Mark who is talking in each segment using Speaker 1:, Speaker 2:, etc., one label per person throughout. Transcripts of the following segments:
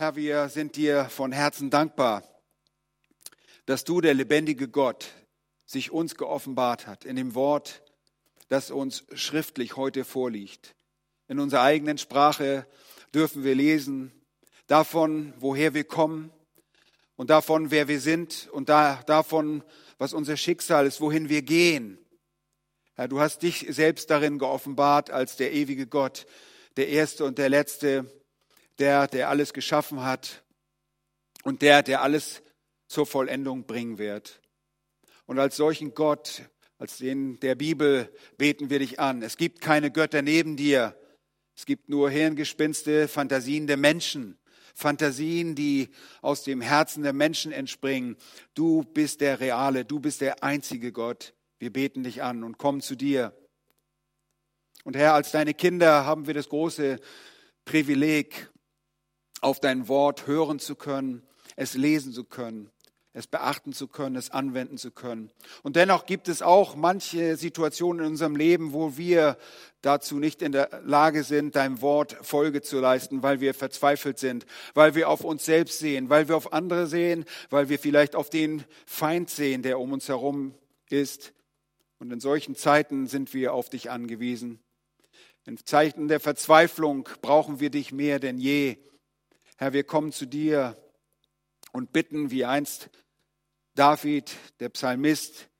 Speaker 1: Herr, wir sind dir von Herzen dankbar, dass du, der lebendige Gott, sich uns geoffenbart hat in dem Wort, das uns schriftlich heute vorliegt. In unserer eigenen Sprache dürfen wir lesen davon, woher wir kommen und davon, wer wir sind und da, davon, was unser Schicksal ist, wohin wir gehen. Herr, du hast dich selbst darin geoffenbart als der ewige Gott, der Erste und der Letzte, der, der alles geschaffen hat und der, der alles zur Vollendung bringen wird. Und als solchen Gott, als den der Bibel beten wir dich an. Es gibt keine Götter neben dir. Es gibt nur Hirngespinste, Fantasien der Menschen. Fantasien, die aus dem Herzen der Menschen entspringen. Du bist der reale, du bist der einzige Gott. Wir beten dich an und kommen zu dir. Und Herr, als deine Kinder haben wir das große Privileg, auf dein Wort hören zu können, es lesen zu können, es beachten zu können, es anwenden zu können. Und dennoch gibt es auch manche Situationen in unserem Leben, wo wir dazu nicht in der Lage sind, deinem Wort Folge zu leisten, weil wir verzweifelt sind, weil wir auf uns selbst sehen, weil wir auf andere sehen, weil wir vielleicht auf den Feind sehen, der um uns herum ist. Und in solchen Zeiten sind wir auf dich angewiesen. In Zeiten der Verzweiflung brauchen wir dich mehr denn je. Herr, wir kommen zu dir und bitten, wie einst David, der Psalmist,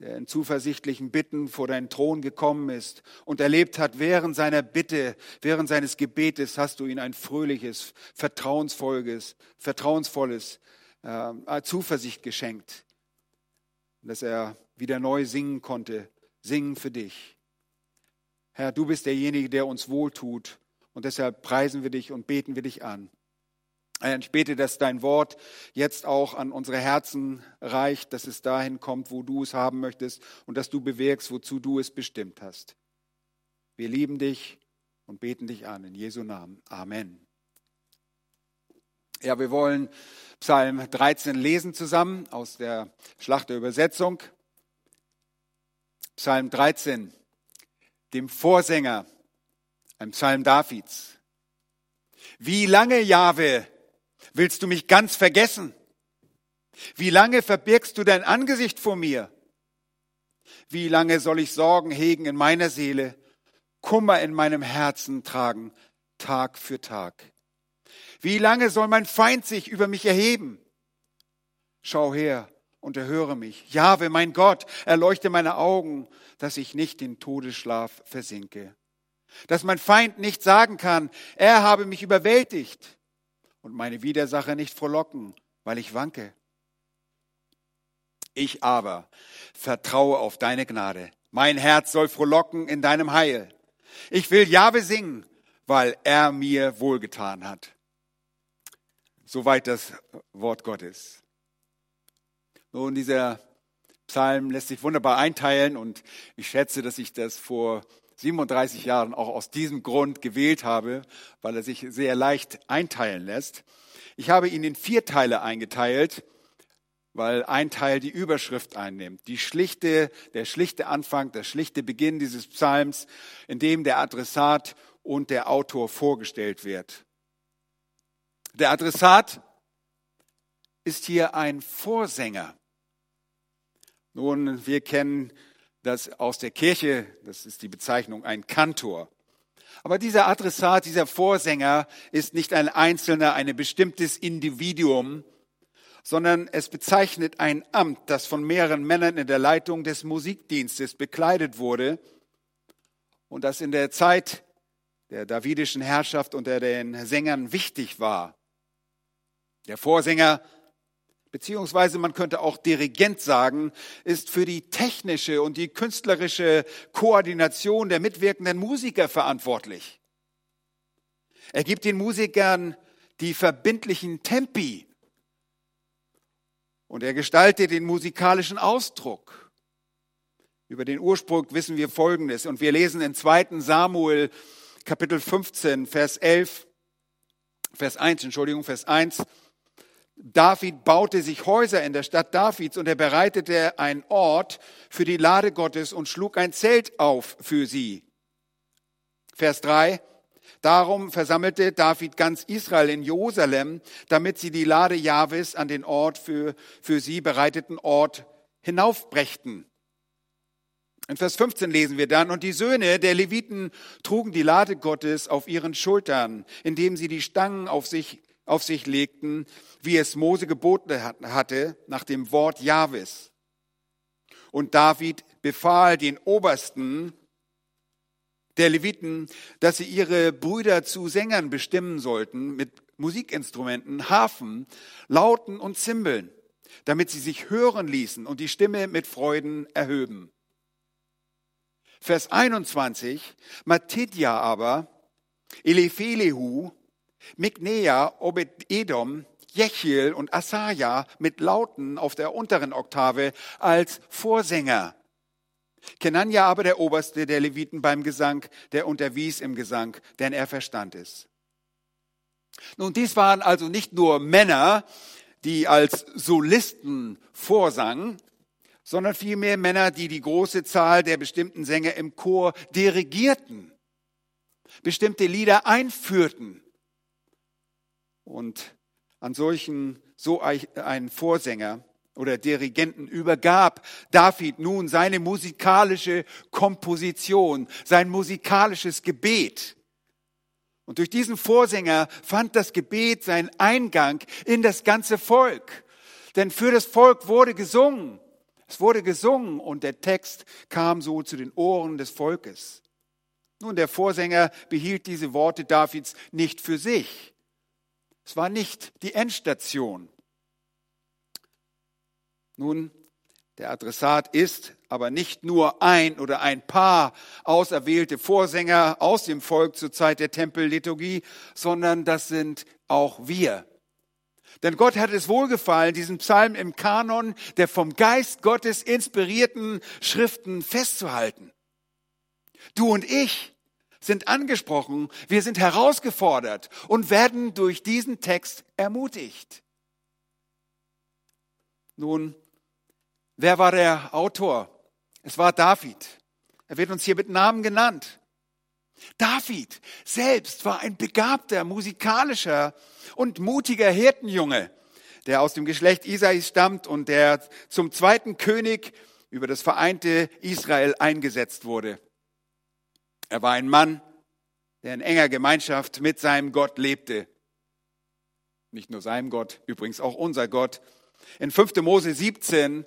Speaker 1: der in zuversichtlichen Bitten vor deinen Thron gekommen ist und erlebt hat, während seiner Bitte, während seines Gebetes hast du ihm ein fröhliches, vertrauensvolles, vertrauensvolles äh, Zuversicht geschenkt, dass er wieder neu singen konnte, singen für dich. Herr, du bist derjenige, der uns wohltut und deshalb preisen wir dich und beten wir dich an. Ich bete, dass dein Wort jetzt auch an unsere Herzen reicht, dass es dahin kommt, wo du es haben möchtest und dass du bewirkst, wozu du es bestimmt hast. Wir lieben dich und beten dich an in Jesu Namen. Amen. Ja, wir wollen Psalm 13 lesen zusammen aus der Schlachterübersetzung. Psalm 13, dem Vorsänger, ein Psalm Davids. Wie lange, Jahwe, Willst du mich ganz vergessen? Wie lange verbirgst du dein Angesicht vor mir? Wie lange soll ich Sorgen hegen in meiner Seele, Kummer in meinem Herzen tragen, Tag für Tag? Wie lange soll mein Feind sich über mich erheben? Schau her und erhöre mich. Jahwe, mein Gott, erleuchte meine Augen, dass ich nicht in Todesschlaf versinke. Dass mein Feind nicht sagen kann, er habe mich überwältigt und meine Widersacher nicht frohlocken, weil ich wanke. Ich aber vertraue auf deine Gnade. Mein Herz soll frohlocken in deinem Heil. Ich will Jahwe singen, weil er mir wohlgetan hat. Soweit das Wort Gottes. Nun, dieser Psalm lässt sich wunderbar einteilen und ich schätze, dass ich das vor 37 Jahren auch aus diesem Grund gewählt habe, weil er sich sehr leicht einteilen lässt. Ich habe ihn in vier Teile eingeteilt, weil ein Teil die Überschrift einnimmt. Die schlichte, der schlichte Anfang, der schlichte Beginn dieses Psalms, in dem der Adressat und der Autor vorgestellt wird. Der Adressat ist hier ein Vorsänger. Nun, wir kennen das aus der Kirche, das ist die Bezeichnung, ein Kantor. Aber dieser Adressat, dieser Vorsänger ist nicht ein einzelner, ein bestimmtes Individuum, sondern es bezeichnet ein Amt, das von mehreren Männern in der Leitung des Musikdienstes bekleidet wurde und das in der Zeit der davidischen Herrschaft unter den Sängern wichtig war. Der Vorsänger beziehungsweise man könnte auch Dirigent sagen, ist für die technische und die künstlerische Koordination der mitwirkenden Musiker verantwortlich. Er gibt den Musikern die verbindlichen Tempi und er gestaltet den musikalischen Ausdruck. Über den Ursprung wissen wir Folgendes und wir lesen in 2. Samuel Kapitel 15, Vers 11, Vers 1, Entschuldigung, Vers 1. David baute sich Häuser in der Stadt Davids und er bereitete einen Ort für die Lade Gottes und schlug ein Zelt auf für sie. Vers 3. Darum versammelte David ganz Israel in Jerusalem, damit sie die Lade Jahwes an den Ort für, für sie bereiteten Ort hinaufbrächten. In Vers 15 lesen wir dann, und die Söhne der Leviten trugen die Lade Gottes auf ihren Schultern, indem sie die Stangen auf sich, auf sich legten, wie es Mose geboten hatte, nach dem Wort Jahwes. Und David befahl den Obersten der Leviten, dass sie ihre Brüder zu Sängern bestimmen sollten mit Musikinstrumenten, Harfen, Lauten und Zimbeln, damit sie sich hören ließen und die Stimme mit Freuden erhöben. Vers 21, Matidja aber, Eliphelehu, Miknea, Obed-Edom, Jechiel und Asaja mit Lauten auf der unteren Oktave als Vorsänger. Kenania aber der Oberste der Leviten beim Gesang, der unterwies im Gesang, denn er verstand es. Nun, dies waren also nicht nur Männer, die als Solisten vorsangen, sondern vielmehr Männer, die die große Zahl der bestimmten Sänger im Chor dirigierten, bestimmte Lieder einführten. Und an solchen, so einen Vorsänger oder Dirigenten übergab David nun seine musikalische Komposition, sein musikalisches Gebet. Und durch diesen Vorsänger fand das Gebet seinen Eingang in das ganze Volk. Denn für das Volk wurde gesungen. Es wurde gesungen und der Text kam so zu den Ohren des Volkes. Nun, der Vorsänger behielt diese Worte Davids nicht für sich. Es war nicht die Endstation. Nun, der Adressat ist aber nicht nur ein oder ein paar auserwählte Vorsänger aus dem Volk zur Zeit der Tempelliturgie, sondern das sind auch wir. Denn Gott hat es wohlgefallen, diesen Psalm im Kanon der vom Geist Gottes inspirierten Schriften festzuhalten. Du und ich sind angesprochen, wir sind herausgefordert und werden durch diesen Text ermutigt. Nun, Wer war der Autor? Es war David. Er wird uns hier mit Namen genannt. David selbst war ein begabter, musikalischer und mutiger Hirtenjunge, der aus dem Geschlecht Isais stammt und der zum zweiten König über das vereinte Israel eingesetzt wurde. Er war ein Mann, der in enger Gemeinschaft mit seinem Gott lebte. Nicht nur seinem Gott, übrigens auch unser Gott. In 5. Mose 17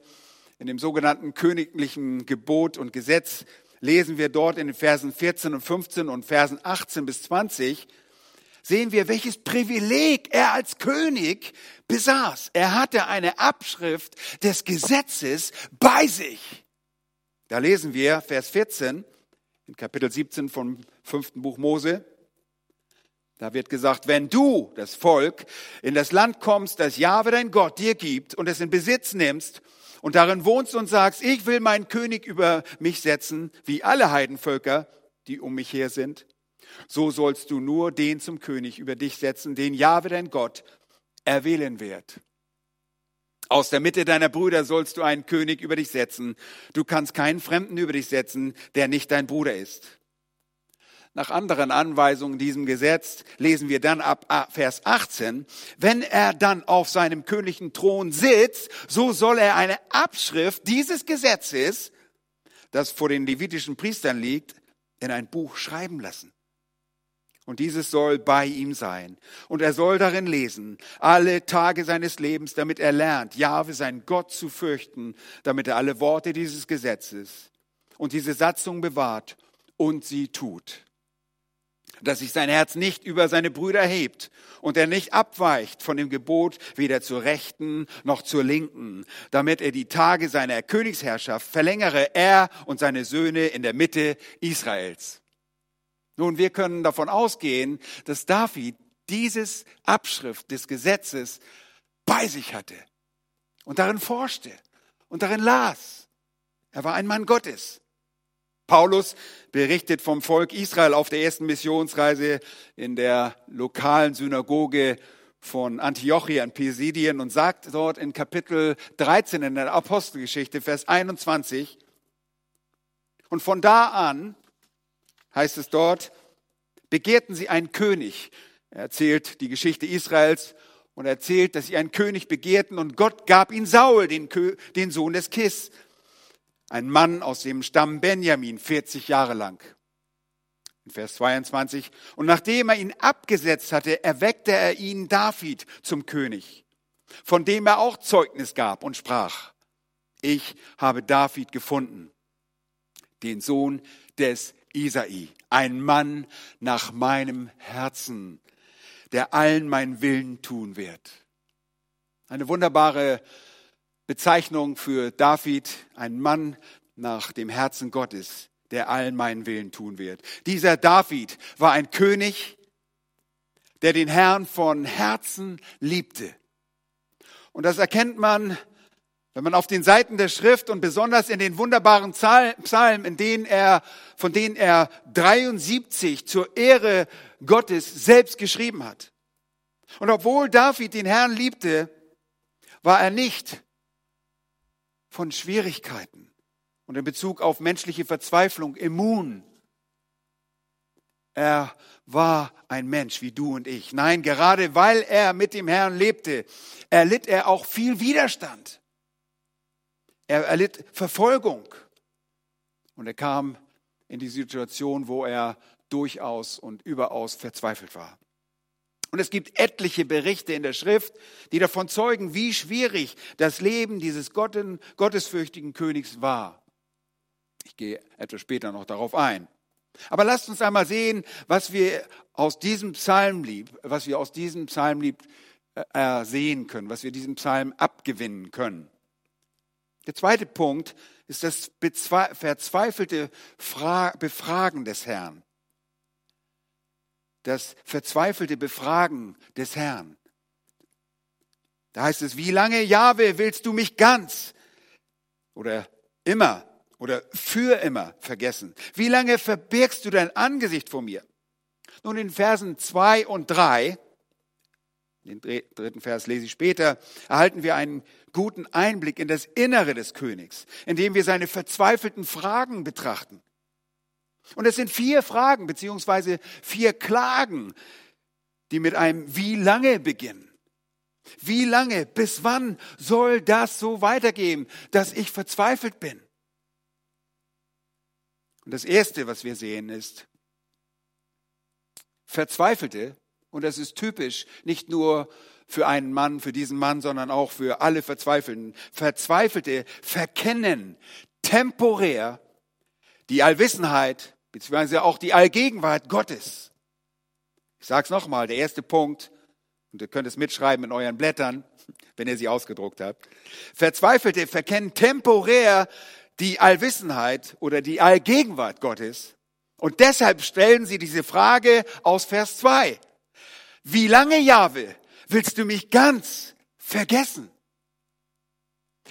Speaker 1: in dem sogenannten königlichen Gebot und Gesetz lesen wir dort in den Versen 14 und 15 und Versen 18 bis 20, sehen wir, welches Privileg er als König besaß. Er hatte eine Abschrift des Gesetzes bei sich. Da lesen wir Vers 14 in Kapitel 17 vom fünften Buch Mose. Da wird gesagt, wenn du, das Volk, in das Land kommst, das Jahwe dein Gott dir gibt und es in Besitz nimmst und darin wohnst und sagst, ich will meinen König über mich setzen, wie alle Heidenvölker, die um mich her sind, so sollst du nur den zum König über dich setzen, den Jahwe dein Gott erwählen wird. Aus der Mitte deiner Brüder sollst du einen König über dich setzen. Du kannst keinen Fremden über dich setzen, der nicht dein Bruder ist. Nach anderen Anweisungen diesem Gesetz lesen wir dann ab Vers 18, wenn er dann auf seinem königlichen Thron sitzt, so soll er eine Abschrift dieses Gesetzes, das vor den levitischen Priestern liegt, in ein Buch schreiben lassen. Und dieses soll bei ihm sein. Und er soll darin lesen, alle Tage seines Lebens, damit er lernt, Jahwe, sein Gott zu fürchten, damit er alle Worte dieses Gesetzes und diese Satzung bewahrt und sie tut dass sich sein Herz nicht über seine Brüder hebt und er nicht abweicht von dem Gebot weder zur Rechten noch zur Linken, damit er die Tage seiner Königsherrschaft verlängere, er und seine Söhne in der Mitte Israels. Nun, wir können davon ausgehen, dass David dieses Abschrift des Gesetzes bei sich hatte und darin forschte und darin las. Er war ein Mann Gottes. Paulus berichtet vom Volk Israel auf der ersten Missionsreise in der lokalen Synagoge von Antiochia in Pisidien und sagt dort in Kapitel 13 in der Apostelgeschichte, Vers 21, und von da an heißt es dort, begehrten sie einen König. Er erzählt die Geschichte Israels und erzählt, dass sie einen König begehrten und Gott gab ihn Saul, den, den Sohn des Kis, ein Mann aus dem Stamm Benjamin, 40 Jahre lang. In Vers 22. Und nachdem er ihn abgesetzt hatte, erweckte er ihn David zum König, von dem er auch Zeugnis gab und sprach, ich habe David gefunden, den Sohn des Isai, ein Mann nach meinem Herzen, der allen meinen Willen tun wird. Eine wunderbare Bezeichnung für David, ein Mann nach dem Herzen Gottes, der allen meinen Willen tun wird. Dieser David war ein König, der den Herrn von Herzen liebte. Und das erkennt man wenn man auf den Seiten der Schrift und besonders in den wunderbaren Psalmen, in denen er, von denen er 73 zur Ehre Gottes selbst geschrieben hat. Und obwohl David den Herrn liebte, war er nicht von Schwierigkeiten und in Bezug auf menschliche Verzweiflung immun. Er war ein Mensch wie du und ich. Nein, gerade weil er mit dem Herrn lebte, erlitt er auch viel Widerstand. Er erlitt Verfolgung. Und er kam in die Situation, wo er durchaus und überaus verzweifelt war. Und es gibt etliche Berichte in der Schrift, die davon zeugen, wie schwierig das Leben dieses gottesfürchtigen Königs war. Ich gehe etwas später noch darauf ein. Aber lasst uns einmal sehen, was wir aus diesem Psalmlied, was wir aus diesem Psalmlied äh, sehen können, was wir diesem Psalm abgewinnen können. Der zweite Punkt ist das verzweifelte Befragen des Herrn. Das verzweifelte Befragen des Herrn. Da heißt es, wie lange, Jahwe, willst du mich ganz oder immer oder für immer vergessen? Wie lange verbirgst du dein Angesicht vor mir? Nun in Versen zwei und drei den dritten Vers lese ich später, erhalten wir einen guten Einblick in das Innere des Königs, indem wir seine verzweifelten Fragen betrachten. Und es sind vier Fragen beziehungsweise vier Klagen, die mit einem Wie lange beginnen. Wie lange, bis wann soll das so weitergehen, dass ich verzweifelt bin? Und das Erste, was wir sehen, ist, Verzweifelte und das ist typisch, nicht nur für einen Mann, für diesen Mann, sondern auch für alle Verzweifelten. Verzweifelte verkennen temporär die Allwissenheit, beziehungsweise auch die Allgegenwart Gottes. Ich sage es nochmal, der erste Punkt, und ihr könnt es mitschreiben in euren Blättern, wenn ihr sie ausgedruckt habt. Verzweifelte verkennen temporär die Allwissenheit oder die Allgegenwart Gottes. Und deshalb stellen sie diese Frage aus Vers 2. Wie lange, Jahwe, willst du mich ganz vergessen?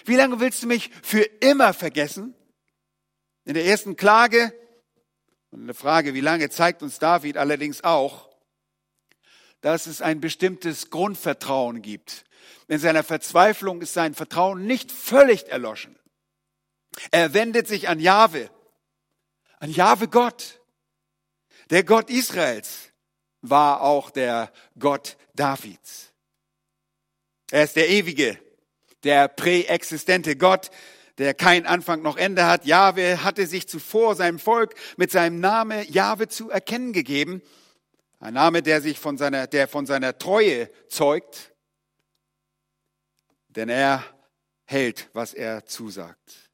Speaker 1: Wie lange willst du mich für immer vergessen? In der ersten Klage und eine Frage, wie lange, zeigt uns David allerdings auch, dass es ein bestimmtes Grundvertrauen gibt. In seiner Verzweiflung ist sein Vertrauen nicht völlig erloschen. Er wendet sich an Jahwe, an Jahwe Gott, der Gott Israels, war auch der Gott Davids. Er ist der ewige, der präexistente Gott, der kein Anfang noch Ende hat. Jahwe hatte sich zuvor seinem Volk mit seinem Namen Jahwe zu erkennen gegeben. Ein Name, der sich von seiner, der von seiner Treue zeugt. Denn er hält, was er zusagt.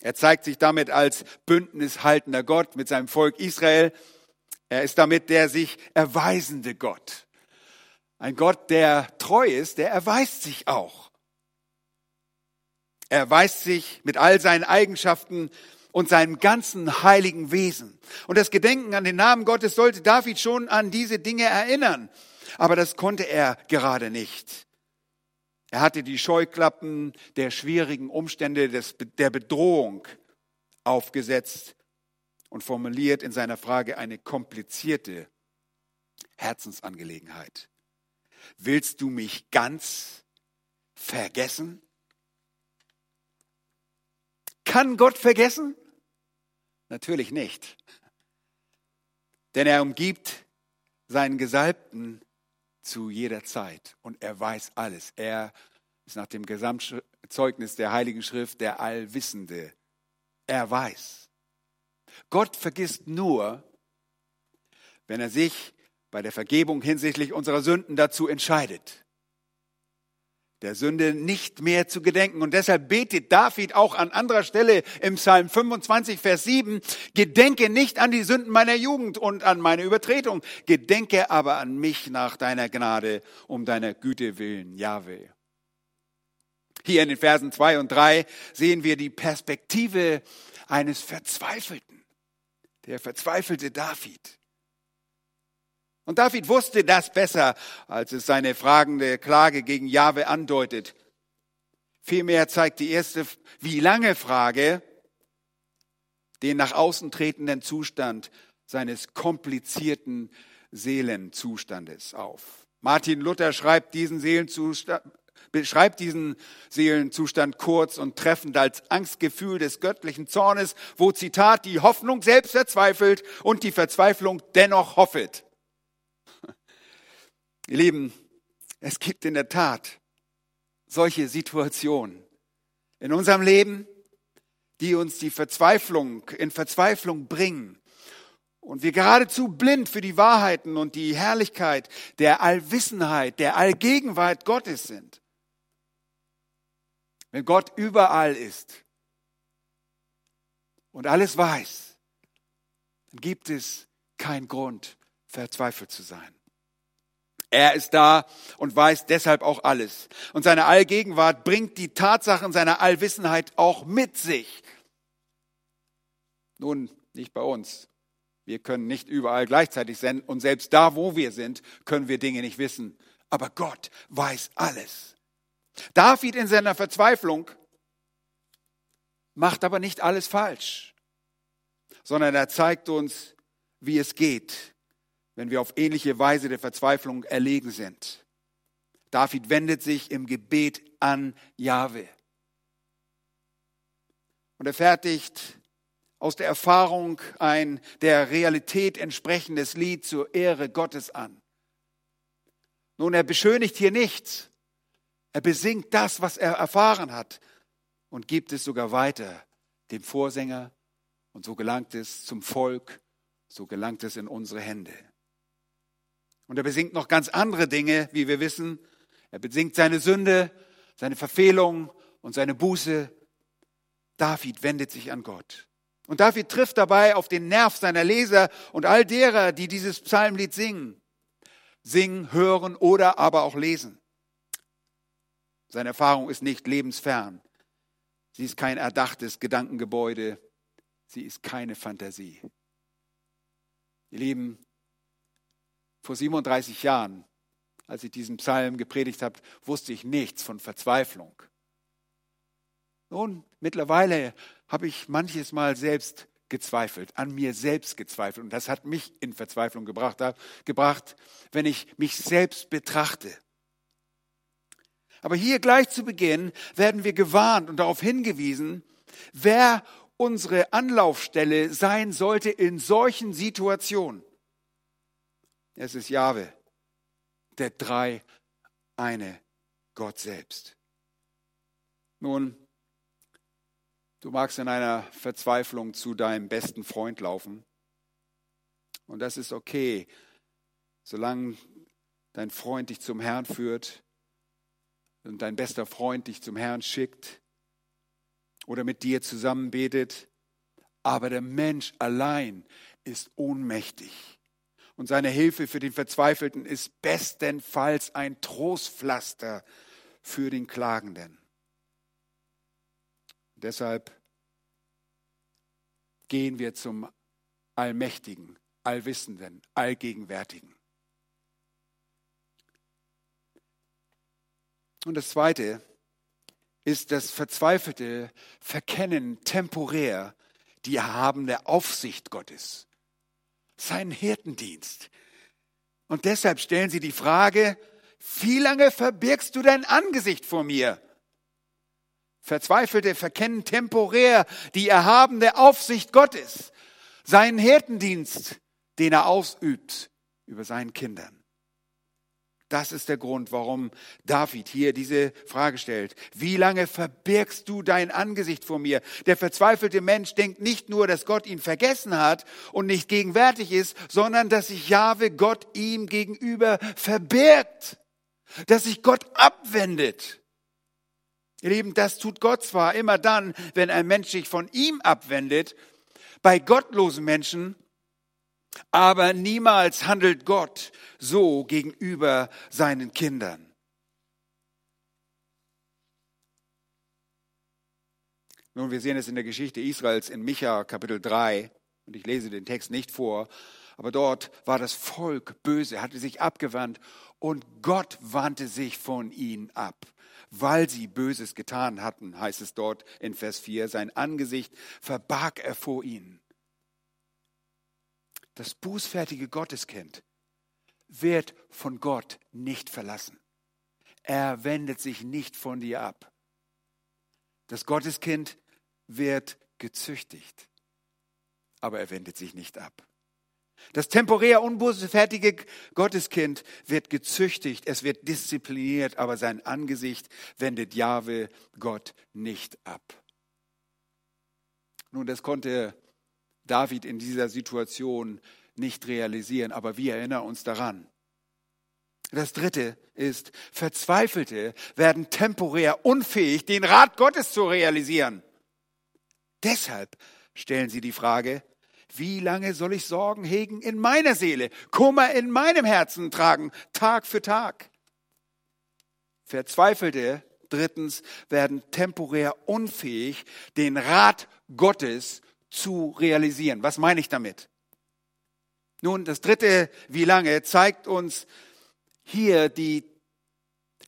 Speaker 1: Er zeigt sich damit als bündnishaltender Gott mit seinem Volk Israel er ist damit der sich erweisende Gott. Ein Gott, der treu ist, der erweist sich auch. Er erweist sich mit all seinen Eigenschaften und seinem ganzen heiligen Wesen. Und das Gedenken an den Namen Gottes sollte David schon an diese Dinge erinnern. Aber das konnte er gerade nicht. Er hatte die Scheuklappen der schwierigen Umstände des, der Bedrohung aufgesetzt und formuliert in seiner Frage eine komplizierte Herzensangelegenheit. Willst du mich ganz vergessen? Kann Gott vergessen? Natürlich nicht. Denn er umgibt seinen Gesalbten zu jeder Zeit und er weiß alles. Er ist nach dem Gesamtzeugnis der Heiligen Schrift der Allwissende. Er weiß. Gott vergisst nur, wenn er sich bei der Vergebung hinsichtlich unserer Sünden dazu entscheidet der Sünde nicht mehr zu gedenken. Und deshalb betet David auch an anderer Stelle im Psalm 25, Vers 7, gedenke nicht an die Sünden meiner Jugend und an meine Übertretung, gedenke aber an mich nach deiner Gnade, um deiner Güte willen, Jahwe. Hier in den Versen 2 und 3 sehen wir die Perspektive eines Verzweifelten, der verzweifelte David. Und David wusste das besser, als es seine fragende Klage gegen Jahwe andeutet. Vielmehr zeigt die erste wie lange Frage den nach außen tretenden Zustand seines komplizierten Seelenzustandes auf. Martin Luther schreibt diesen Seelenzustand, beschreibt diesen Seelenzustand kurz und treffend als Angstgefühl des göttlichen Zornes, wo Zitat die Hoffnung selbst verzweifelt und die Verzweiflung dennoch hoffet. Ihr Lieben, es gibt in der Tat solche Situationen in unserem Leben, die uns die Verzweiflung in Verzweiflung bringen und wir geradezu blind für die Wahrheiten und die Herrlichkeit der Allwissenheit, der Allgegenwart Gottes sind. Wenn Gott überall ist und alles weiß, dann gibt es keinen Grund, verzweifelt zu sein. Er ist da und weiß deshalb auch alles. Und seine Allgegenwart bringt die Tatsachen seiner Allwissenheit auch mit sich. Nun, nicht bei uns. Wir können nicht überall gleichzeitig sein und selbst da, wo wir sind, können wir Dinge nicht wissen. Aber Gott weiß alles. David in seiner Verzweiflung macht aber nicht alles falsch, sondern er zeigt uns, wie es geht, wenn wir auf ähnliche Weise der Verzweiflung erlegen sind. David wendet sich im Gebet an Jahwe. Und er fertigt aus der Erfahrung ein der Realität entsprechendes Lied zur Ehre Gottes an. Nun, er beschönigt hier nichts. Er besingt das, was er erfahren hat und gibt es sogar weiter dem Vorsänger. Und so gelangt es zum Volk, so gelangt es in unsere Hände. Und er besingt noch ganz andere Dinge, wie wir wissen. Er besingt seine Sünde, seine Verfehlung und seine Buße. David wendet sich an Gott. Und David trifft dabei auf den Nerv seiner Leser und all derer, die dieses Psalmlied singen. Singen, hören oder aber auch lesen. Seine Erfahrung ist nicht lebensfern. Sie ist kein erdachtes Gedankengebäude. Sie ist keine Fantasie. Ihr Lieben, vor 37 Jahren, als ich diesen Psalm gepredigt habe, wusste ich nichts von Verzweiflung. Nun, mittlerweile habe ich manches Mal selbst gezweifelt, an mir selbst gezweifelt. Und das hat mich in Verzweiflung gebracht, gebracht, wenn ich mich selbst betrachte. Aber hier gleich zu Beginn werden wir gewarnt und darauf hingewiesen, wer unsere Anlaufstelle sein sollte in solchen Situationen. Es ist Jahwe, der drei eine Gott selbst. Nun, du magst in einer Verzweiflung zu deinem besten Freund laufen. Und das ist okay, solange dein Freund dich zum Herrn führt und dein bester Freund dich zum Herrn schickt oder mit dir zusammen betet. Aber der Mensch allein ist ohnmächtig und seine Hilfe für den Verzweifelten ist bestenfalls ein Trostpflaster für den Klagenden. Deshalb gehen wir zum Allmächtigen, Allwissenden, Allgegenwärtigen. Und das Zweite ist das verzweifelte Verkennen temporär die erhabene Aufsicht Gottes seinen Hirtendienst. Und deshalb stellen sie die Frage, wie lange verbirgst du dein Angesicht vor mir? Verzweifelte verkennen temporär die erhabene Aufsicht Gottes, seinen Hirtendienst, den er ausübt über seinen Kindern. Das ist der Grund, warum David hier diese Frage stellt. Wie lange verbirgst du dein Angesicht vor mir? Der verzweifelte Mensch denkt nicht nur, dass Gott ihn vergessen hat und nicht gegenwärtig ist, sondern dass sich Jahwe Gott ihm gegenüber verbirgt, dass sich Gott abwendet. Ihr Lieben, das tut Gott zwar immer dann, wenn ein Mensch sich von ihm abwendet, bei gottlosen Menschen aber niemals handelt Gott so gegenüber seinen Kindern. Nun, wir sehen es in der Geschichte Israels in Micha Kapitel 3 und ich lese den Text nicht vor, aber dort war das Volk böse, hatte sich abgewandt und Gott wandte sich von ihnen ab. Weil sie Böses getan hatten, heißt es dort in Vers 4, sein Angesicht verbarg er vor ihnen. Das bußfertige Gotteskind wird von Gott nicht verlassen. Er wendet sich nicht von dir ab. Das Gotteskind wird gezüchtigt, aber er wendet sich nicht ab. Das temporär unbußfertige Gotteskind wird gezüchtigt, es wird diszipliniert, aber sein Angesicht wendet Jahwe Gott nicht ab. Nun, das konnte David in dieser Situation nicht realisieren, aber wir erinnern uns daran. Das dritte ist, Verzweifelte werden temporär unfähig, den Rat Gottes zu realisieren. Deshalb stellen sie die Frage, wie lange soll ich Sorgen hegen in meiner Seele, Kummer in meinem Herzen tragen, Tag für Tag? Verzweifelte, drittens, werden temporär unfähig, den Rat Gottes zu realisieren. Was meine ich damit? Nun, das dritte, wie lange, zeigt uns hier die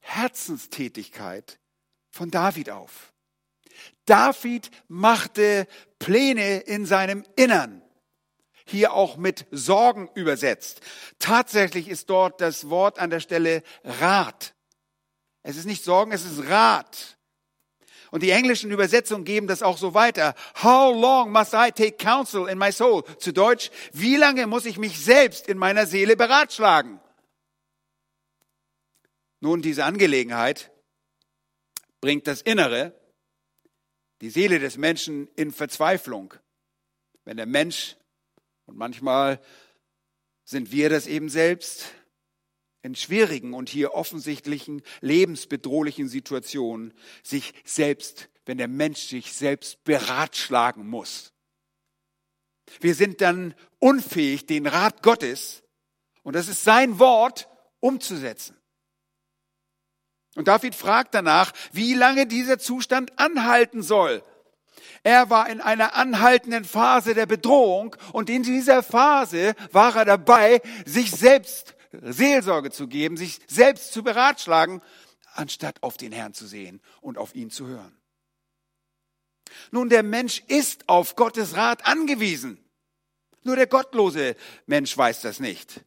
Speaker 1: Herzenstätigkeit von David auf. David machte Pläne in seinem Innern, hier auch mit Sorgen übersetzt. Tatsächlich ist dort das Wort an der Stelle Rat. Es ist nicht Sorgen, es ist Rat. Und die englischen Übersetzungen geben das auch so weiter. How long must I take counsel in my soul? Zu Deutsch, wie lange muss ich mich selbst in meiner Seele beratschlagen? Nun, diese Angelegenheit bringt das Innere, die Seele des Menschen in Verzweiflung. Wenn der Mensch, und manchmal sind wir das eben selbst, in schwierigen und hier offensichtlichen lebensbedrohlichen Situationen sich selbst, wenn der Mensch sich selbst beratschlagen muss. Wir sind dann unfähig, den Rat Gottes, und das ist sein Wort, umzusetzen. Und David fragt danach, wie lange dieser Zustand anhalten soll. Er war in einer anhaltenden Phase der Bedrohung und in dieser Phase war er dabei, sich selbst Seelsorge zu geben, sich selbst zu beratschlagen, anstatt auf den Herrn zu sehen und auf ihn zu hören. Nun, der Mensch ist auf Gottes Rat angewiesen. Nur der gottlose Mensch weiß das nicht.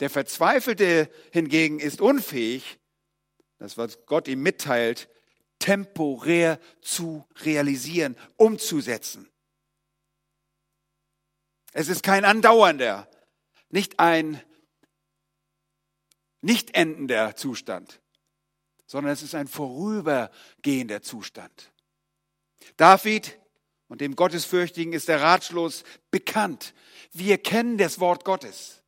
Speaker 1: Der Verzweifelte hingegen ist unfähig, das was Gott ihm mitteilt, temporär zu realisieren, umzusetzen. Es ist kein andauernder, nicht ein nicht endender Zustand, sondern es ist ein vorübergehender Zustand. David und dem Gottesfürchtigen ist der Ratschluss bekannt. Wir kennen das Wort Gottes.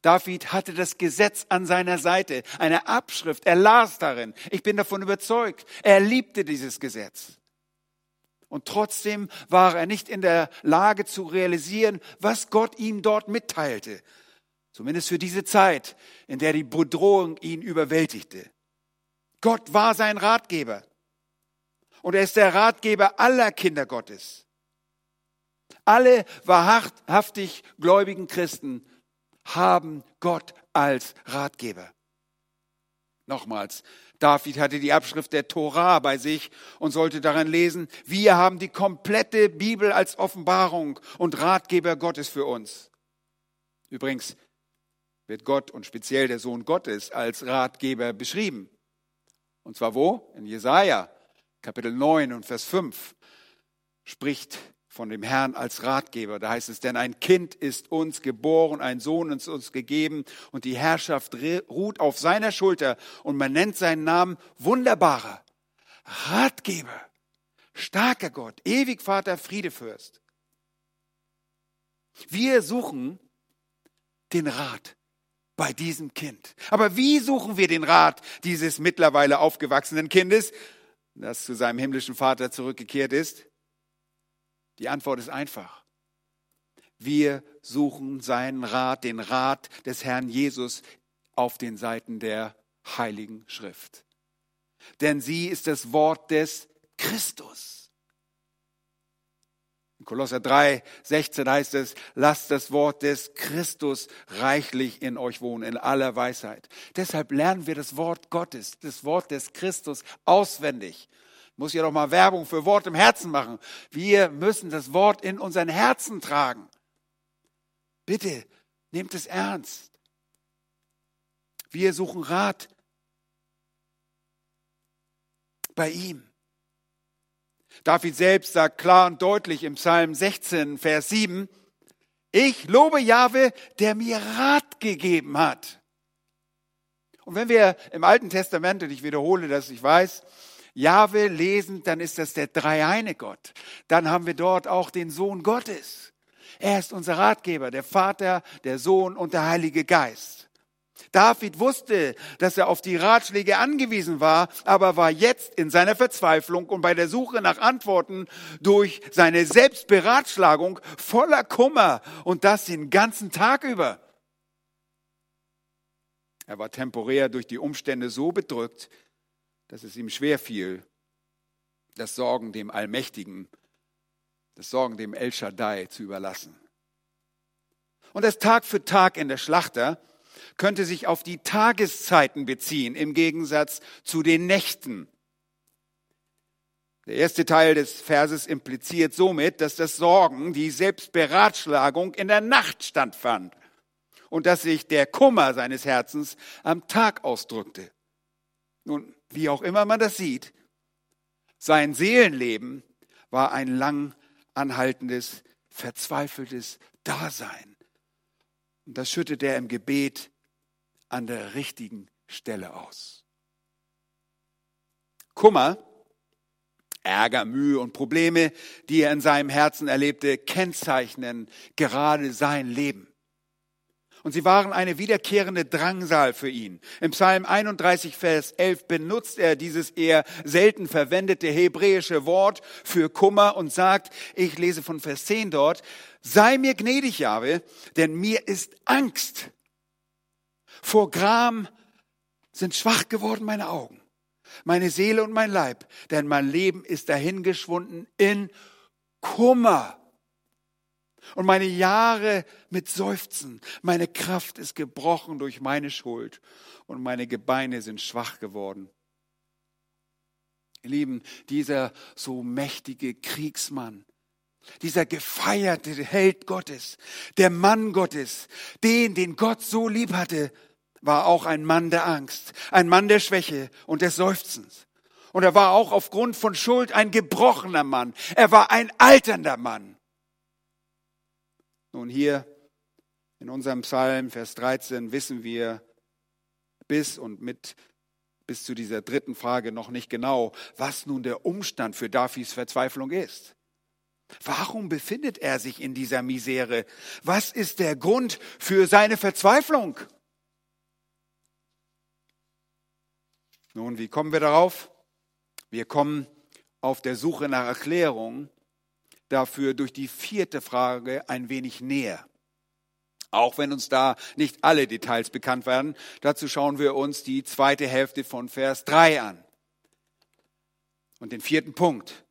Speaker 1: David hatte das Gesetz an seiner Seite, eine Abschrift, er las darin. Ich bin davon überzeugt, er liebte dieses Gesetz. Und trotzdem war er nicht in der Lage zu realisieren, was Gott ihm dort mitteilte. Zumindest für diese Zeit, in der die Bedrohung ihn überwältigte. Gott war sein Ratgeber. Und er ist der Ratgeber aller Kinder Gottes. Alle wahrhaftig gläubigen Christen haben Gott als Ratgeber. Nochmals, David hatte die Abschrift der Tora bei sich und sollte daran lesen, wir haben die komplette Bibel als Offenbarung und Ratgeber Gottes für uns. Übrigens wird Gott und speziell der Sohn Gottes als Ratgeber beschrieben. Und zwar wo? In Jesaja, Kapitel 9 und Vers 5 spricht von dem Herrn als Ratgeber. Da heißt es, denn ein Kind ist uns geboren, ein Sohn ist uns gegeben und die Herrschaft ruht auf seiner Schulter und man nennt seinen Namen wunderbarer Ratgeber, starker Gott, ewig Vater, Friedefürst. Wir suchen den Rat bei diesem Kind. Aber wie suchen wir den Rat dieses mittlerweile aufgewachsenen Kindes, das zu seinem himmlischen Vater zurückgekehrt ist? Die Antwort ist einfach. Wir suchen seinen Rat, den Rat des Herrn Jesus auf den Seiten der Heiligen Schrift. Denn sie ist das Wort des Christus. In Kolosser 3, 16 heißt es, lasst das Wort des Christus reichlich in euch wohnen, in aller Weisheit. Deshalb lernen wir das Wort Gottes, das Wort des Christus auswendig muss ja doch mal Werbung für Wort im Herzen machen. Wir müssen das Wort in unseren Herzen tragen. Bitte, nehmt es ernst. Wir suchen Rat bei ihm. David selbst sagt klar und deutlich im Psalm 16, Vers 7, ich lobe Jahwe, der mir Rat gegeben hat. Und wenn wir im Alten Testament, und ich wiederhole das, ich weiß, Jahwe lesen, dann ist das der dreieine Gott. Dann haben wir dort auch den Sohn Gottes. Er ist unser Ratgeber, der Vater, der Sohn und der Heilige Geist. David wusste, dass er auf die Ratschläge angewiesen war, aber war jetzt in seiner Verzweiflung und bei der Suche nach Antworten durch seine Selbstberatschlagung voller Kummer und das den ganzen Tag über. Er war temporär durch die Umstände so bedrückt, dass es ihm schwer fiel, das Sorgen dem Allmächtigen, das Sorgen dem El Shaddai zu überlassen. Und das Tag für Tag in der Schlachter könnte sich auf die Tageszeiten beziehen, im Gegensatz zu den Nächten. Der erste Teil des Verses impliziert somit, dass das Sorgen, die Selbstberatschlagung in der Nacht stattfand und dass sich der Kummer seines Herzens am Tag ausdrückte. Nun, wie auch immer man das sieht, sein Seelenleben war ein lang anhaltendes, verzweifeltes Dasein. Und das schüttet er im Gebet an der richtigen Stelle aus. Kummer, Ärger, Mühe und Probleme, die er in seinem Herzen erlebte, kennzeichnen gerade sein Leben. Und sie waren eine wiederkehrende Drangsal für ihn. Im Psalm 31, Vers 11 benutzt er dieses eher selten verwendete hebräische Wort für Kummer und sagt, ich lese von Vers 10 dort, sei mir gnädig, Jahwe, denn mir ist Angst. Vor Gram sind schwach geworden meine Augen, meine Seele und mein Leib, denn mein Leben ist dahingeschwunden in Kummer. Und meine Jahre mit Seufzen, meine Kraft ist gebrochen durch meine Schuld und meine Gebeine sind schwach geworden. Ihr Lieben, dieser so mächtige Kriegsmann, dieser gefeierte Held Gottes, der Mann Gottes, den, den Gott so lieb hatte, war auch ein Mann der Angst, ein Mann der Schwäche und des Seufzens. Und er war auch aufgrund von Schuld ein gebrochener Mann. Er war ein alternder Mann. Nun hier in unserem Psalm, Vers 13, wissen wir bis und mit bis zu dieser dritten Frage noch nicht genau, was nun der Umstand für Davids Verzweiflung ist. Warum befindet er sich in dieser Misere? Was ist der Grund für seine Verzweiflung? Nun, wie kommen wir darauf? Wir kommen auf der Suche nach Erklärung dafür durch die vierte Frage ein wenig näher. Auch wenn uns da nicht alle Details bekannt werden, dazu schauen wir uns die zweite Hälfte von Vers 3 an. Und den vierten Punkt.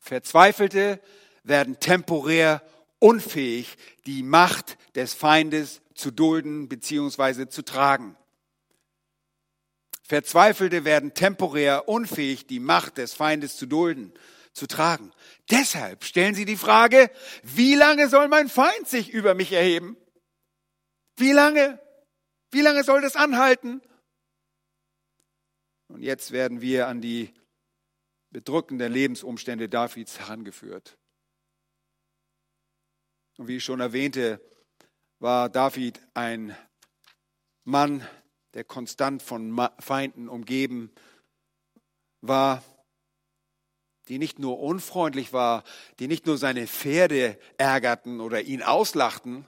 Speaker 1: Verzweifelte werden temporär unfähig, die Macht des Feindes zu dulden bzw. zu tragen. Verzweifelte werden temporär unfähig, die Macht des Feindes zu dulden zu tragen. Deshalb stellen sie die Frage, wie lange soll mein Feind sich über mich erheben? Wie lange? Wie lange soll das anhalten? Und jetzt werden wir an die bedrückenden Lebensumstände Davids herangeführt. Und wie ich schon erwähnte, war David ein Mann, der konstant von Feinden umgeben war, die nicht nur unfreundlich war, die nicht nur seine Pferde ärgerten oder ihn auslachten,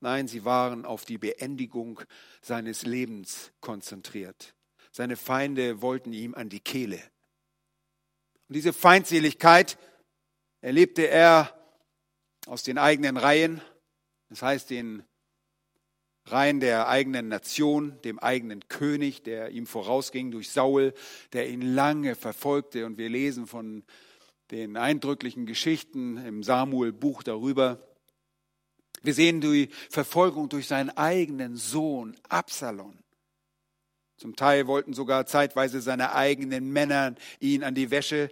Speaker 1: nein, sie waren auf die Beendigung seines Lebens konzentriert. Seine Feinde wollten ihm an die Kehle. Und diese Feindseligkeit erlebte er aus den eigenen Reihen, das heißt den Reihen der eigenen Nation, dem eigenen König, der ihm vorausging durch Saul, der ihn lange verfolgte. Und wir lesen von den eindrücklichen Geschichten im Samuel-Buch darüber. Wir sehen die Verfolgung durch seinen eigenen Sohn Absalom. Zum Teil wollten sogar zeitweise seine eigenen Männer ihn an die Wäsche,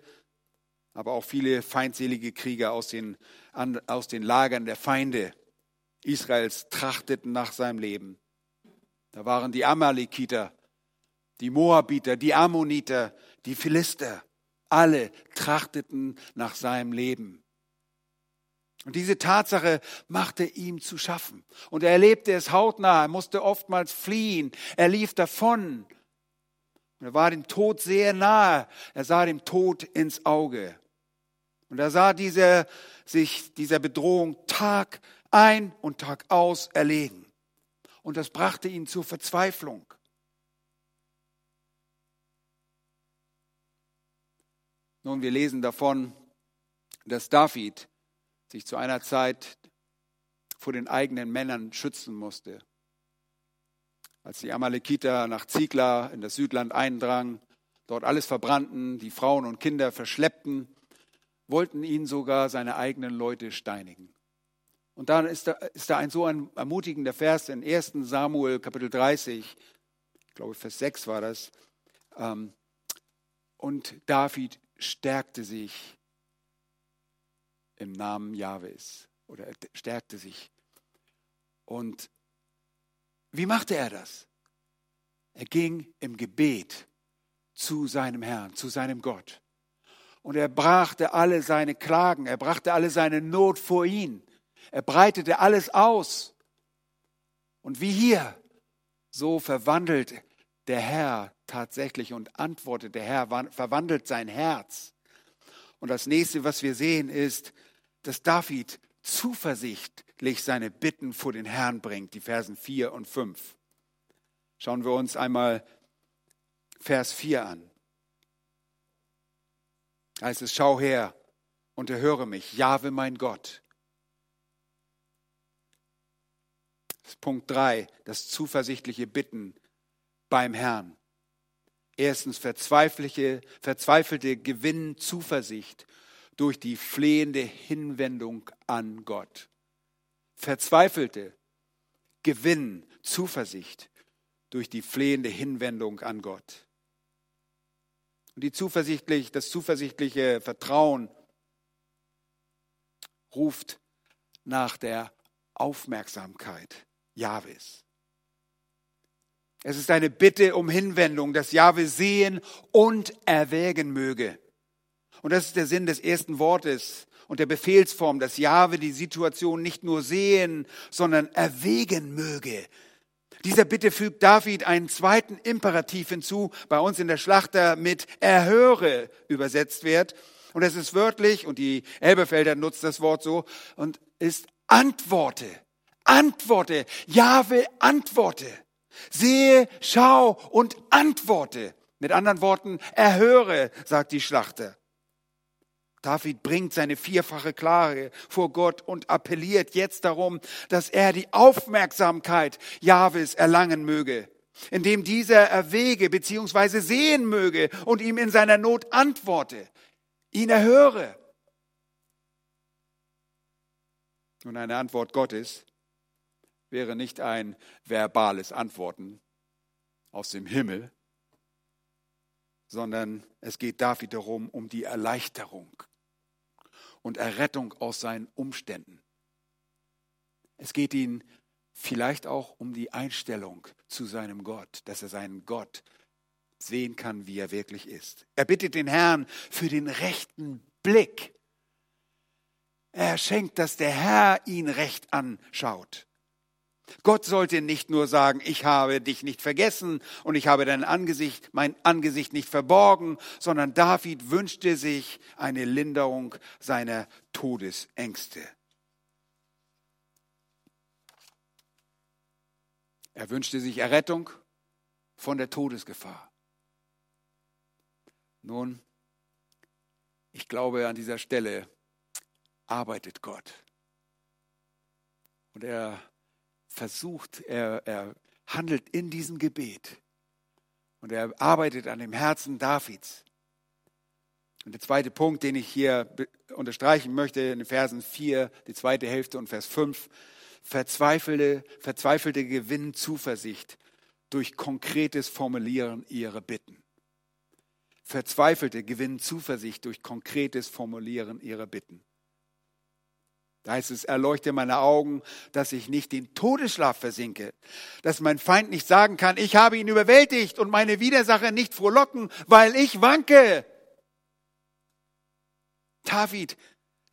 Speaker 1: aber auch viele feindselige Krieger aus den, aus den Lagern der Feinde Israels trachteten nach seinem Leben. Da waren die Amalekiter, die Moabiter, die Ammoniter, die Philister. Alle trachteten nach seinem Leben. Und diese Tatsache machte ihm zu schaffen. Und er erlebte es hautnah. Er musste oftmals fliehen. Er lief davon. Er war dem Tod sehr nahe. Er sah dem Tod ins Auge. Und er sah dieser, sich dieser Bedrohung Tag ein und Tag aus erlegen. Und das brachte ihn zur Verzweiflung. Nun, wir lesen davon, dass David sich zu einer Zeit vor den eigenen Männern schützen musste. Als die Amalekiter nach Zikla in das Südland eindrangen, dort alles verbrannten, die Frauen und Kinder verschleppten, wollten ihn sogar seine eigenen Leute steinigen. Und dann ist da, ist da ein so ein ermutigender Vers in 1 Samuel Kapitel 30, ich glaube Vers 6 war das. Ähm, und David stärkte sich im Namen Jahwes oder er stärkte sich. Und wie machte er das? Er ging im Gebet zu seinem Herrn, zu seinem Gott. Und er brachte alle seine Klagen, er brachte alle seine Not vor ihn. Er breitete alles aus. Und wie hier, so verwandelt der Herr tatsächlich und antwortet der Herr, verwandelt sein Herz. Und das nächste, was wir sehen, ist, dass David zuversichtlich seine Bitten vor den Herrn bringt, die Versen 4 und 5. Schauen wir uns einmal Vers 4 an. Heißt es, schau her und erhöre mich, Jahwe mein Gott. Punkt 3, das zuversichtliche Bitten beim Herrn. Erstens verzweifelte, verzweifelte Gewinn Zuversicht durch die flehende Hinwendung an Gott. Verzweifelte Gewinn Zuversicht durch die flehende Hinwendung an Gott. Und die zuversichtlich, das zuversichtliche Vertrauen ruft nach der Aufmerksamkeit Jahwes. Es ist eine Bitte um Hinwendung, dass Jahwe sehen und erwägen möge. Und das ist der Sinn des ersten Wortes und der Befehlsform, dass Jahwe die Situation nicht nur sehen, sondern erwägen möge. Dieser Bitte fügt David einen zweiten Imperativ hinzu, bei uns in der Schlachter mit erhöre übersetzt wird. Und es ist wörtlich, und die Elbefelder nutzt das Wort so, und ist antworte. Antworte. Jahwe, antworte. Sehe, schau und antworte. Mit anderen Worten, erhöre, sagt die Schlachter. David bringt seine vierfache Klage vor Gott und appelliert jetzt darum, dass er die Aufmerksamkeit Jahwes erlangen möge, indem dieser erwäge bzw. sehen möge und ihm in seiner Not antworte, ihn erhöre. Nun eine Antwort Gottes wäre nicht ein verbales Antworten aus dem Himmel, sondern es geht David darum, um die Erleichterung und Errettung aus seinen Umständen. Es geht ihm vielleicht auch um die Einstellung zu seinem Gott, dass er seinen Gott sehen kann, wie er wirklich ist. Er bittet den Herrn für den rechten Blick. Er schenkt, dass der Herr ihn recht anschaut. Gott sollte nicht nur sagen, ich habe dich nicht vergessen und ich habe dein Angesicht, mein Angesicht nicht verborgen, sondern David wünschte sich eine Linderung seiner Todesängste. Er wünschte sich Errettung von der Todesgefahr. Nun, ich glaube, an dieser Stelle arbeitet Gott. Und er versucht, er, er handelt in diesem Gebet. Und er arbeitet an dem Herzen Davids. Und der zweite Punkt, den ich hier unterstreichen möchte, in den Versen 4, die zweite Hälfte und Vers 5, verzweifelte, verzweifelte gewinnen Zuversicht durch konkretes Formulieren ihrer Bitten. Verzweifelte gewinnen Zuversicht durch konkretes Formulieren ihrer Bitten. Da heißt es, erleuchte meine Augen, dass ich nicht den Todesschlaf versinke, dass mein Feind nicht sagen kann, ich habe ihn überwältigt und meine Widersacher nicht frohlocken, weil ich wanke. David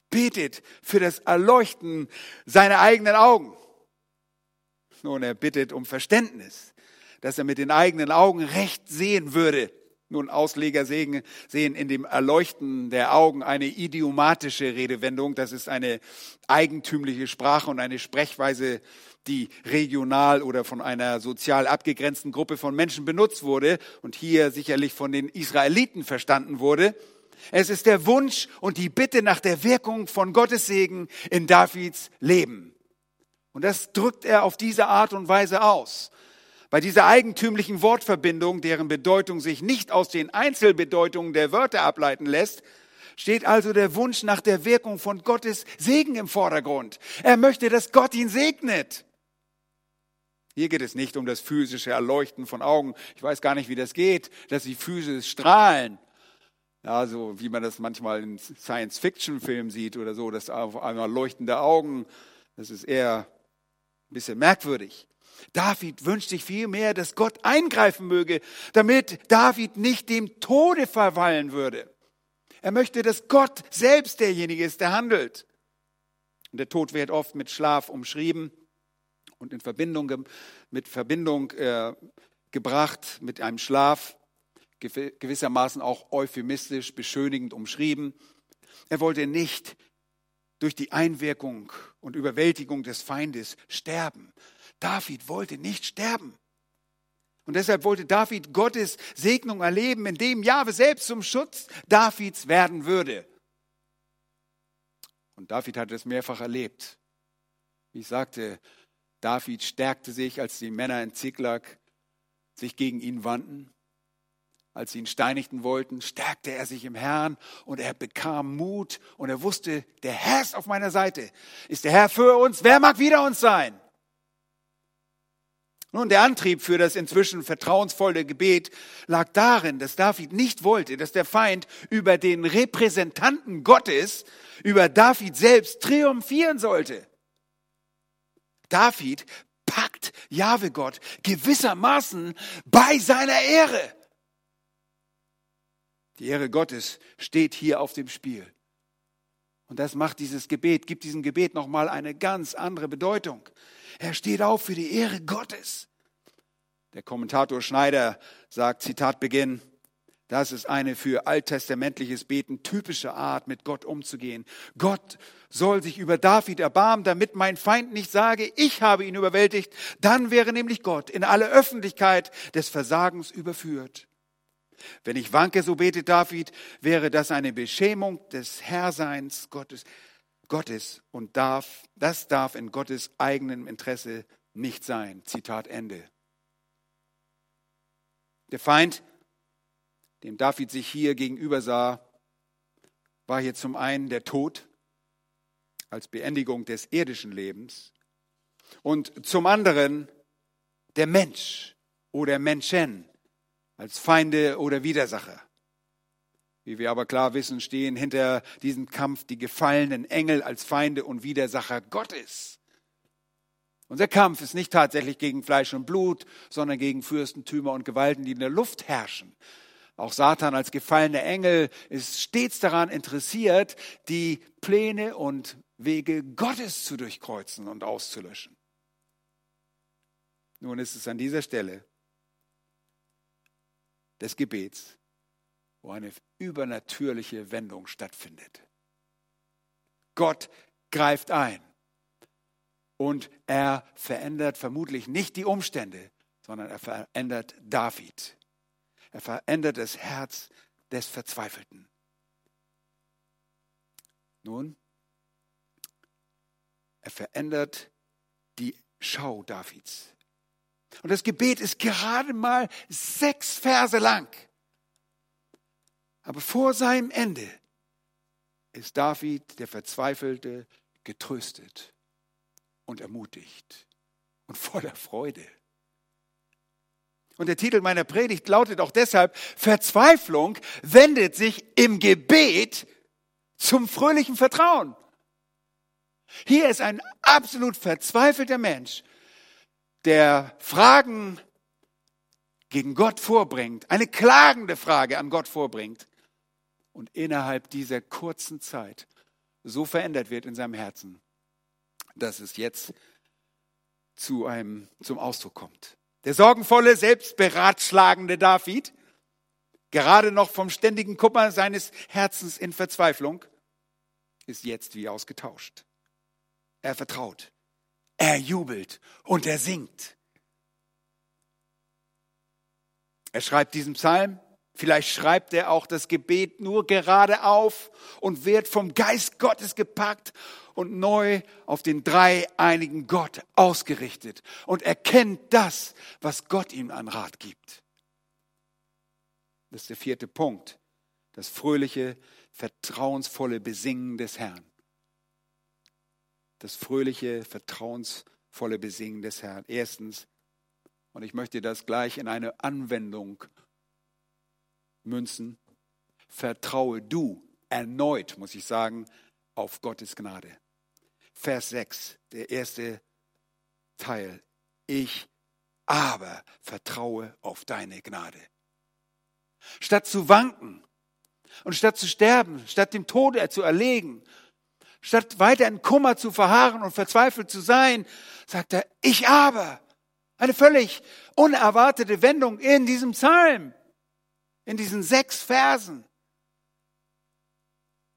Speaker 1: betet für das Erleuchten seiner eigenen Augen. Nun, er bittet um Verständnis, dass er mit den eigenen Augen recht sehen würde. Nun, Ausleger sehen, sehen in dem Erleuchten der Augen eine idiomatische Redewendung. Das ist eine eigentümliche Sprache und eine Sprechweise, die regional oder von einer sozial abgegrenzten Gruppe von Menschen benutzt wurde und hier sicherlich von den Israeliten verstanden wurde. Es ist der Wunsch und die Bitte nach der Wirkung von Gottes Segen in Davids Leben. Und das drückt er auf diese Art und Weise aus. Bei dieser eigentümlichen Wortverbindung, deren Bedeutung sich nicht aus den Einzelbedeutungen der Wörter ableiten lässt, steht also der Wunsch nach der Wirkung von Gottes Segen im Vordergrund. Er möchte, dass Gott ihn segnet. Hier geht es nicht um das physische Erleuchten von Augen. Ich weiß gar nicht, wie das geht, dass sie physisch strahlen. Ja, so wie man das manchmal in Science-Fiction-Filmen sieht oder so, dass auf einmal leuchtende Augen, das ist eher ein bisschen merkwürdig. David wünscht sich vielmehr, dass Gott eingreifen möge, damit David nicht dem Tode verfallen würde. Er möchte, dass Gott selbst derjenige ist, der handelt. Und der Tod wird oft mit Schlaf umschrieben und in Verbindung mit Verbindung äh, gebracht mit einem Schlaf, gewissermaßen auch euphemistisch beschönigend umschrieben. Er wollte nicht durch die Einwirkung und Überwältigung des Feindes sterben, David wollte nicht sterben. Und deshalb wollte David Gottes Segnung erleben, indem Jahwe selbst zum Schutz Davids werden würde. Und David hat es mehrfach erlebt. Wie ich sagte, David stärkte sich, als die Männer in Ziklag sich gegen ihn wandten. Als sie ihn steinigten wollten, stärkte er sich im Herrn und er bekam Mut und er wusste, der Herr ist auf meiner Seite. Ist der Herr für uns? Wer mag wider uns sein? Nun, der Antrieb für das inzwischen vertrauensvolle Gebet lag darin, dass David nicht wollte, dass der Feind über den Repräsentanten Gottes, über David selbst triumphieren sollte. David packt Jahwe Gott gewissermaßen bei seiner Ehre. Die Ehre Gottes steht hier auf dem Spiel. Und das macht dieses Gebet, gibt diesem Gebet nochmal eine ganz andere Bedeutung. Er steht auf für die Ehre Gottes. Der Kommentator Schneider sagt, Zitat Beginn, das ist eine für alttestamentliches Beten typische Art, mit Gott umzugehen. Gott soll sich über David erbarmen, damit mein Feind nicht sage, ich habe ihn überwältigt. Dann wäre nämlich Gott in alle Öffentlichkeit des Versagens überführt. Wenn ich wanke, so betet David, wäre das eine Beschämung des Herrseins Gottes. Gottes und darf, das darf in Gottes eigenem Interesse nicht sein. Zitat Ende. Der Feind, dem David sich hier gegenüber sah, war hier zum einen der Tod als Beendigung des irdischen Lebens und zum anderen der Mensch oder Menschen als Feinde oder Widersacher. Wie wir aber klar wissen, stehen hinter diesem Kampf die gefallenen Engel als Feinde und Widersacher Gottes. Unser Kampf ist nicht tatsächlich gegen Fleisch und Blut, sondern gegen Fürstentümer und Gewalten, die in der Luft herrschen. Auch Satan als gefallener Engel ist stets daran interessiert, die Pläne und Wege Gottes zu durchkreuzen und auszulöschen. Nun ist es an dieser Stelle des Gebets, wo eine übernatürliche Wendung stattfindet. Gott greift ein und er verändert vermutlich nicht die Umstände, sondern er verändert David. Er verändert das Herz des Verzweifelten. Nun, er verändert die Schau Davids. Und das Gebet ist gerade mal sechs Verse lang. Aber vor seinem Ende ist David, der Verzweifelte, getröstet und ermutigt und voller Freude. Und der Titel meiner Predigt lautet auch deshalb, Verzweiflung wendet sich im Gebet zum fröhlichen Vertrauen. Hier ist ein absolut verzweifelter Mensch, der Fragen gegen Gott vorbringt, eine klagende Frage an Gott vorbringt und innerhalb dieser kurzen Zeit so verändert wird in seinem Herzen, dass es jetzt zu einem, zum Ausdruck kommt. Der sorgenvolle, selbstberatschlagende David, gerade noch vom ständigen Kummer seines Herzens in Verzweiflung, ist jetzt wie ausgetauscht. Er vertraut, er jubelt und er singt. Er schreibt diesen Psalm, vielleicht schreibt er auch das Gebet nur gerade auf und wird vom Geist Gottes gepackt und neu auf den dreieinigen Gott ausgerichtet und erkennt das, was Gott ihm an Rat gibt. Das ist der vierte Punkt, das fröhliche, vertrauensvolle Besingen des Herrn das fröhliche, vertrauensvolle Besingen des Herrn. Erstens, und ich möchte das gleich in eine Anwendung münzen, vertraue du erneut, muss ich sagen, auf Gottes Gnade. Vers 6, der erste Teil. Ich aber vertraue auf deine Gnade. Statt zu wanken und statt zu sterben, statt dem Tode zu erlegen Statt weiter in Kummer zu verharren und verzweifelt zu sein, sagt er, ich aber. Eine völlig unerwartete Wendung in diesem Psalm, in diesen sechs Versen.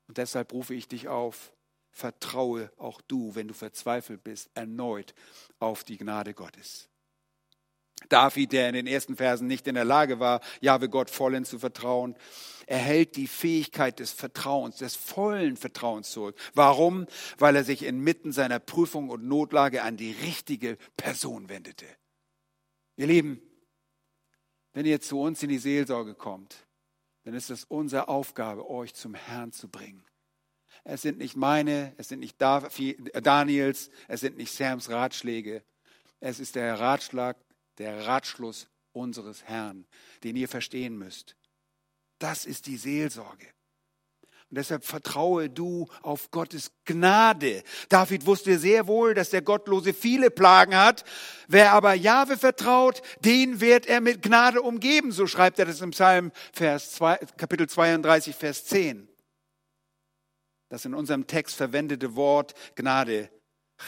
Speaker 1: Und deshalb rufe ich dich auf, vertraue auch du, wenn du verzweifelt bist, erneut auf die Gnade Gottes. David, der in den ersten Versen nicht in der Lage war, Jahwe Gott vollends zu vertrauen, erhält die Fähigkeit des Vertrauens, des vollen Vertrauens zurück. Warum? Weil er sich inmitten seiner Prüfung und Notlage an die richtige Person wendete. Ihr Lieben, wenn ihr zu uns in die Seelsorge kommt, dann ist es unsere Aufgabe, euch zum Herrn zu bringen. Es sind nicht meine, es sind nicht Daniels, es sind nicht Sams Ratschläge. Es ist der Ratschlag der Ratschluss unseres Herrn, den ihr verstehen müsst. Das ist die Seelsorge. Und deshalb vertraue du auf Gottes Gnade. David wusste sehr wohl, dass der Gottlose viele Plagen hat. Wer aber Jahwe vertraut, den wird er mit Gnade umgeben. So schreibt er das im Psalm Vers 2, Kapitel 32, Vers 10. Das in unserem Text verwendete Wort Gnade,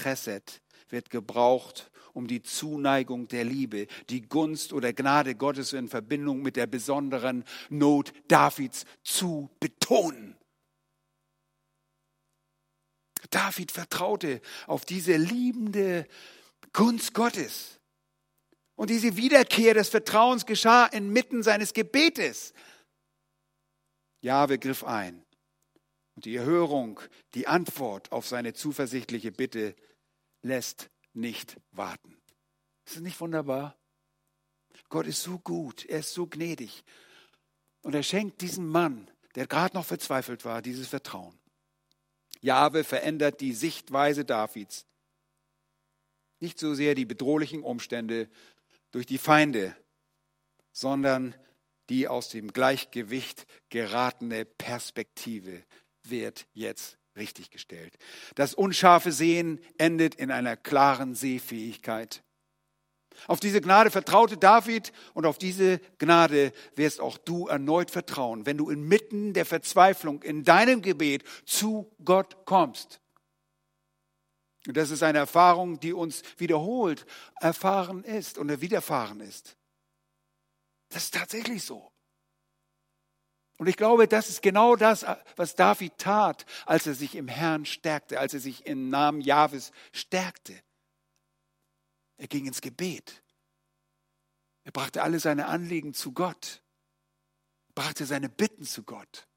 Speaker 1: Chesed, wird gebraucht, um die Zuneigung der Liebe, die Gunst oder Gnade Gottes in Verbindung mit der besonderen Not Davids zu betonen. David vertraute auf diese liebende Gunst Gottes. Und diese Wiederkehr des Vertrauens geschah inmitten seines Gebetes. Jahwe griff ein. Und die Erhörung, die Antwort auf seine zuversichtliche Bitte lässt nicht warten. Ist das nicht wunderbar? Gott ist so gut, er ist so gnädig. Und er schenkt diesem Mann, der gerade noch verzweifelt war, dieses Vertrauen. Jahwe verändert die Sichtweise Davids. Nicht so sehr die bedrohlichen Umstände durch die Feinde, sondern die aus dem Gleichgewicht geratene Perspektive wird jetzt richtiggestellt. Das unscharfe Sehen endet in einer klaren Sehfähigkeit. Auf diese Gnade vertraute David und auf diese Gnade wirst auch du erneut vertrauen, wenn du inmitten der Verzweiflung in deinem Gebet zu Gott kommst. Und das ist eine Erfahrung, die uns wiederholt erfahren ist oder widerfahren ist. Das ist tatsächlich so. Und ich glaube, das ist genau das, was David tat, als er sich im Herrn stärkte, als er sich im Namen Jahwes stärkte. Er ging ins Gebet. Er brachte alle seine Anliegen zu Gott, brachte seine Bitten zu Gott.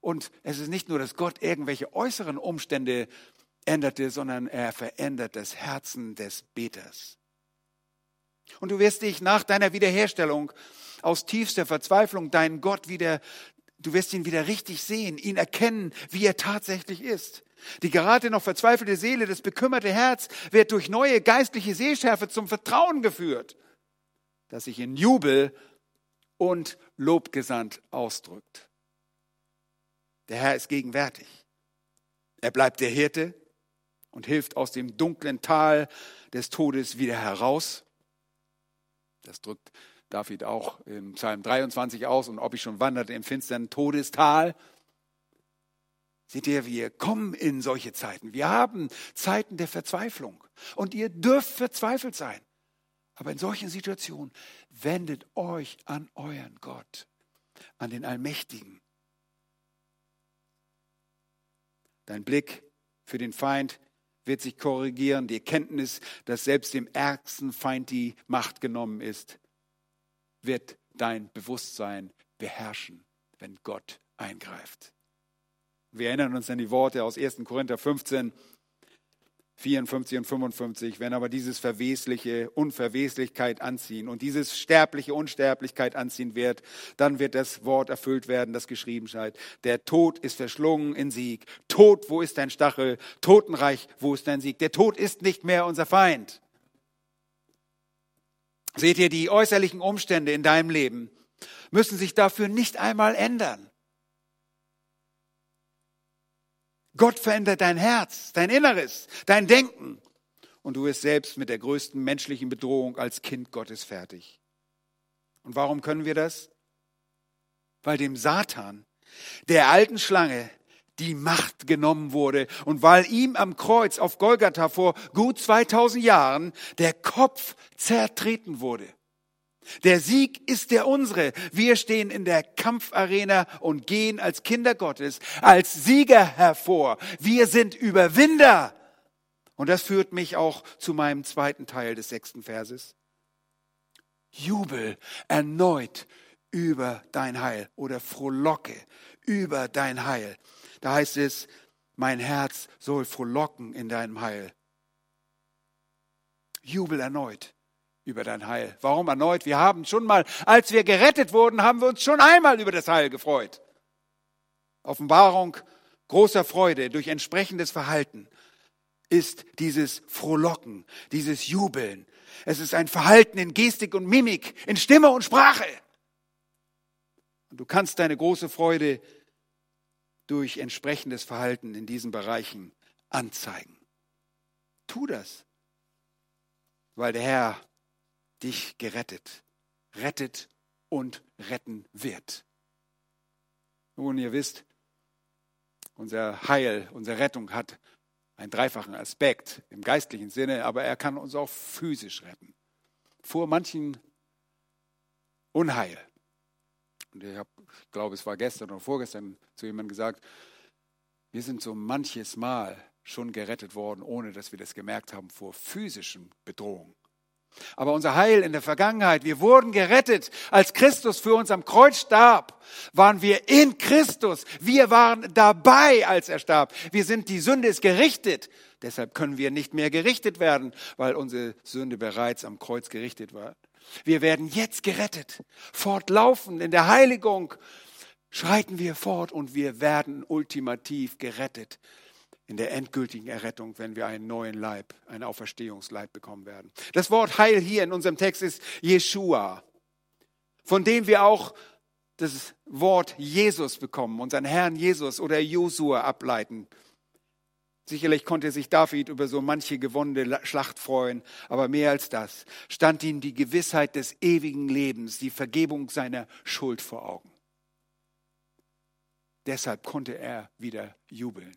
Speaker 1: Und es ist nicht nur, dass Gott irgendwelche äußeren Umstände änderte, sondern er verändert das Herzen des Beters. Und du wirst dich nach deiner Wiederherstellung aus tiefster Verzweiflung deinen Gott wieder, du wirst ihn wieder richtig sehen, ihn erkennen, wie er tatsächlich ist. Die gerade noch verzweifelte Seele, das bekümmerte Herz wird durch neue geistliche Sehschärfe zum Vertrauen geführt, das sich in Jubel und Lobgesandt ausdrückt. Der Herr ist gegenwärtig. Er bleibt der Hirte und hilft aus dem dunklen Tal des Todes wieder heraus. Das drückt David auch im Psalm 23 aus. Und ob ich schon wanderte im finsteren Todestal. Seht ihr, wir kommen in solche Zeiten. Wir haben Zeiten der Verzweiflung. Und ihr dürft verzweifelt sein. Aber in solchen Situationen wendet euch an euren Gott, an den Allmächtigen. Dein Blick für den Feind wird sich korrigieren. Die Erkenntnis, dass selbst dem ärgsten Feind die Macht genommen ist, wird dein Bewusstsein beherrschen, wenn Gott eingreift. Wir erinnern uns an die Worte aus 1. Korinther 15, 54 und 55, wenn aber dieses Verwesliche Unverweslichkeit anziehen und dieses Sterbliche Unsterblichkeit anziehen wird, dann wird das Wort erfüllt werden, das geschrieben scheint. Der Tod ist verschlungen in Sieg. Tod, wo ist dein Stachel? Totenreich, wo ist dein Sieg? Der Tod ist nicht mehr unser Feind. Seht ihr, die äußerlichen Umstände in deinem Leben müssen sich dafür nicht einmal ändern. Gott verändert dein Herz, dein Inneres, dein Denken. Und du wirst selbst mit der größten menschlichen Bedrohung als Kind Gottes fertig. Und warum können wir das? Weil dem Satan, der alten Schlange, die Macht genommen wurde und weil ihm am Kreuz auf Golgatha vor gut 2000 Jahren der Kopf zertreten wurde. Der Sieg ist der unsere. Wir stehen in der Kampfarena und gehen als Kinder Gottes, als Sieger hervor. Wir sind Überwinder. Und das führt mich auch zu meinem zweiten Teil des sechsten Verses. Jubel erneut über dein Heil oder frohlocke über dein Heil. Da heißt es, mein Herz soll frohlocken in deinem Heil. Jubel erneut über dein Heil. Warum erneut? Wir haben schon mal, als wir gerettet wurden, haben wir uns schon einmal über das Heil gefreut. Offenbarung großer Freude durch entsprechendes Verhalten ist dieses Frohlocken, dieses Jubeln. Es ist ein Verhalten in Gestik und Mimik, in Stimme und Sprache. Und du kannst deine große Freude durch entsprechendes Verhalten in diesen Bereichen anzeigen. Tu das, weil der Herr dich gerettet, rettet und retten wird. Nun, ihr wisst, unser Heil, unsere Rettung hat einen dreifachen Aspekt im geistlichen Sinne, aber er kann uns auch physisch retten. Vor manchen Unheil. Und ich, hab, ich glaube, es war gestern oder vorgestern zu jemandem gesagt, wir sind so manches Mal schon gerettet worden, ohne dass wir das gemerkt haben, vor physischen Bedrohungen. Aber unser Heil in der Vergangenheit, wir wurden gerettet, als Christus für uns am Kreuz starb, waren wir in Christus. Wir waren dabei, als er starb. Wir sind, die Sünde ist gerichtet. Deshalb können wir nicht mehr gerichtet werden, weil unsere Sünde bereits am Kreuz gerichtet war. Wir werden jetzt gerettet. Fortlaufend in der Heiligung schreiten wir fort und wir werden ultimativ gerettet in der endgültigen Errettung, wenn wir einen neuen Leib, einen Auferstehungsleib bekommen werden. Das Wort Heil hier in unserem Text ist Jeshua, von dem wir auch das Wort Jesus bekommen, unseren Herrn Jesus oder Josua ableiten. Sicherlich konnte sich David über so manche gewonnene Schlacht freuen, aber mehr als das stand ihm die Gewissheit des ewigen Lebens, die Vergebung seiner Schuld vor Augen. Deshalb konnte er wieder jubeln.